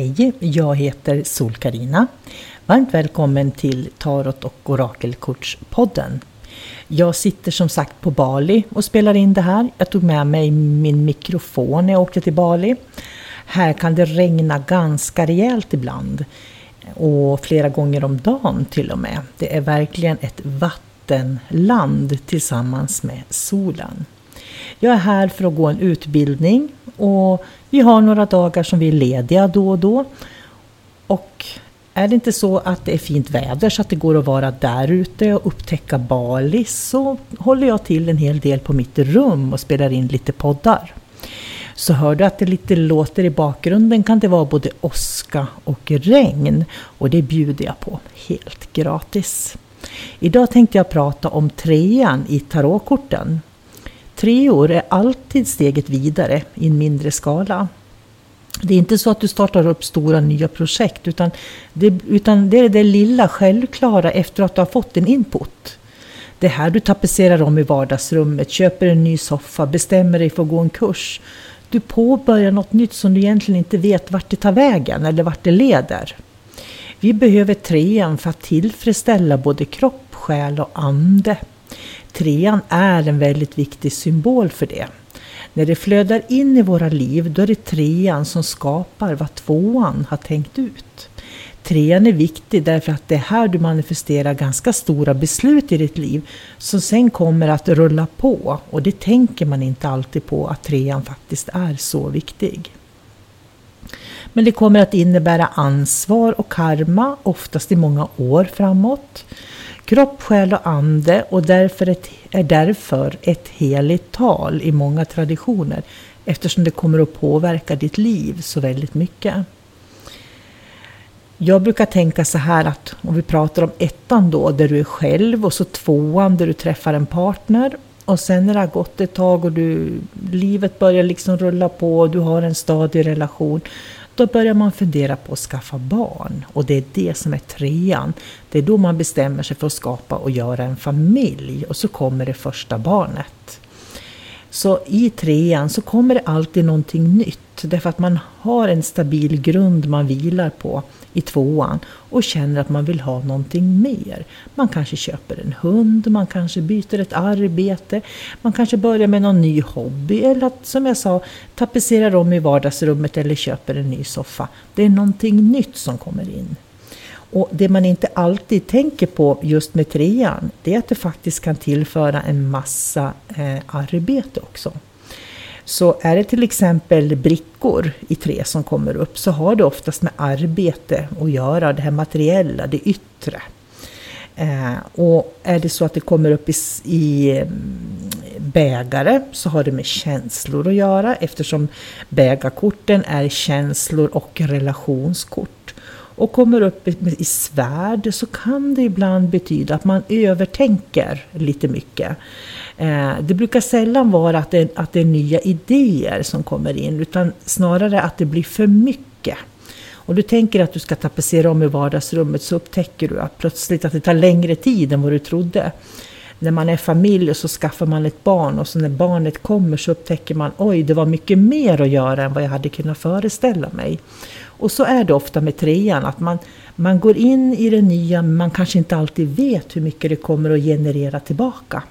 Hej, jag heter sol karina Varmt välkommen till Tarot och Orakelkortspodden. Jag sitter som sagt på Bali och spelar in det här. Jag tog med mig min mikrofon när jag åkte till Bali. Här kan det regna ganska rejält ibland. Och flera gånger om dagen till och med. Det är verkligen ett vattenland tillsammans med solen. Jag är här för att gå en utbildning och vi har några dagar som vi är lediga då och då. Och är det inte så att det är fint väder så att det går att vara där ute och upptäcka Bali så håller jag till en hel del på mitt rum och spelar in lite poddar. Så hör du att det lite låter i bakgrunden kan det vara både åska och regn och det bjuder jag på helt gratis. Idag tänkte jag prata om trean i tarotkorten. Treor är alltid steget vidare i en mindre skala. Det är inte så att du startar upp stora nya projekt utan det, utan det är det lilla självklara efter att du har fått en input. Det är här du tapetserar om i vardagsrummet, köper en ny soffa, bestämmer dig för att gå en kurs. Du påbörjar något nytt som du egentligen inte vet vart det tar vägen eller vart det leder. Vi behöver trean för att tillfredsställa både kropp, själ och ande. Trean är en väldigt viktig symbol för det. När det flödar in i våra liv då är det trean som skapar vad tvåan har tänkt ut. Trean är viktig därför att det är här du manifesterar ganska stora beslut i ditt liv som sen kommer att rulla på och det tänker man inte alltid på att trean faktiskt är så viktig. Men det kommer att innebära ansvar och karma, oftast i många år framåt kropp, själ och ande och därför ett, är därför ett heligt tal i många traditioner eftersom det kommer att påverka ditt liv så väldigt mycket. Jag brukar tänka så här att om vi pratar om ettan då, där du är själv och så tvåan där du träffar en partner och sen när det har gått ett tag och du, livet börjar liksom rulla på och du har en stadig relation då börjar man fundera på att skaffa barn. Och det är det som är trean. Det är då man bestämmer sig för att skapa och göra en familj. Och så kommer det första barnet. Så i trean så kommer det alltid någonting nytt. Därför att man har en stabil grund man vilar på i tvåan och känner att man vill ha någonting mer. Man kanske köper en hund, man kanske byter ett arbete, man kanske börjar med någon ny hobby eller att, som jag sa, tapetserar om i vardagsrummet eller köper en ny soffa. Det är någonting nytt som kommer in. Och det man inte alltid tänker på just med trean, det är att det faktiskt kan tillföra en massa eh, arbete också. Så är det till exempel brickor i trä som kommer upp så har det oftast med arbete att göra, det här materiella, det yttre. Eh, och är det så att det kommer upp i, i mm, bägare så har det med känslor att göra eftersom bägarkorten är känslor och relationskort och kommer upp i svärd så kan det ibland betyda att man övertänker lite mycket. Eh, det brukar sällan vara att det, att det är nya idéer som kommer in utan snarare att det blir för mycket. Och du tänker att du ska tapetsera om i vardagsrummet så upptäcker du att plötsligt att det tar längre tid än vad du trodde. När man är familj och så skaffar man ett barn och så när barnet kommer så upptäcker man oj, det var mycket mer att göra än vad jag hade kunnat föreställa mig. Och så är det ofta med trean, att man, man går in i det nya men man kanske inte alltid vet hur mycket det kommer att generera tillbaka.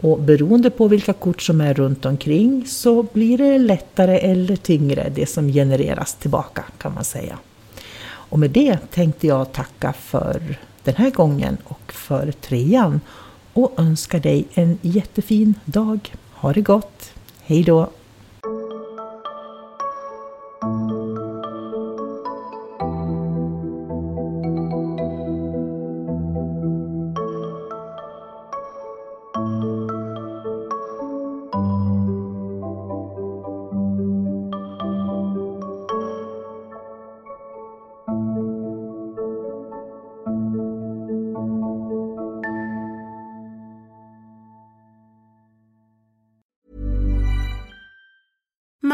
Och beroende på vilka kort som är runt omkring så blir det lättare eller tyngre det som genereras tillbaka kan man säga. Och med det tänkte jag tacka för den här gången och för trean och önskar dig en jättefin dag. Ha det gott! Hej då!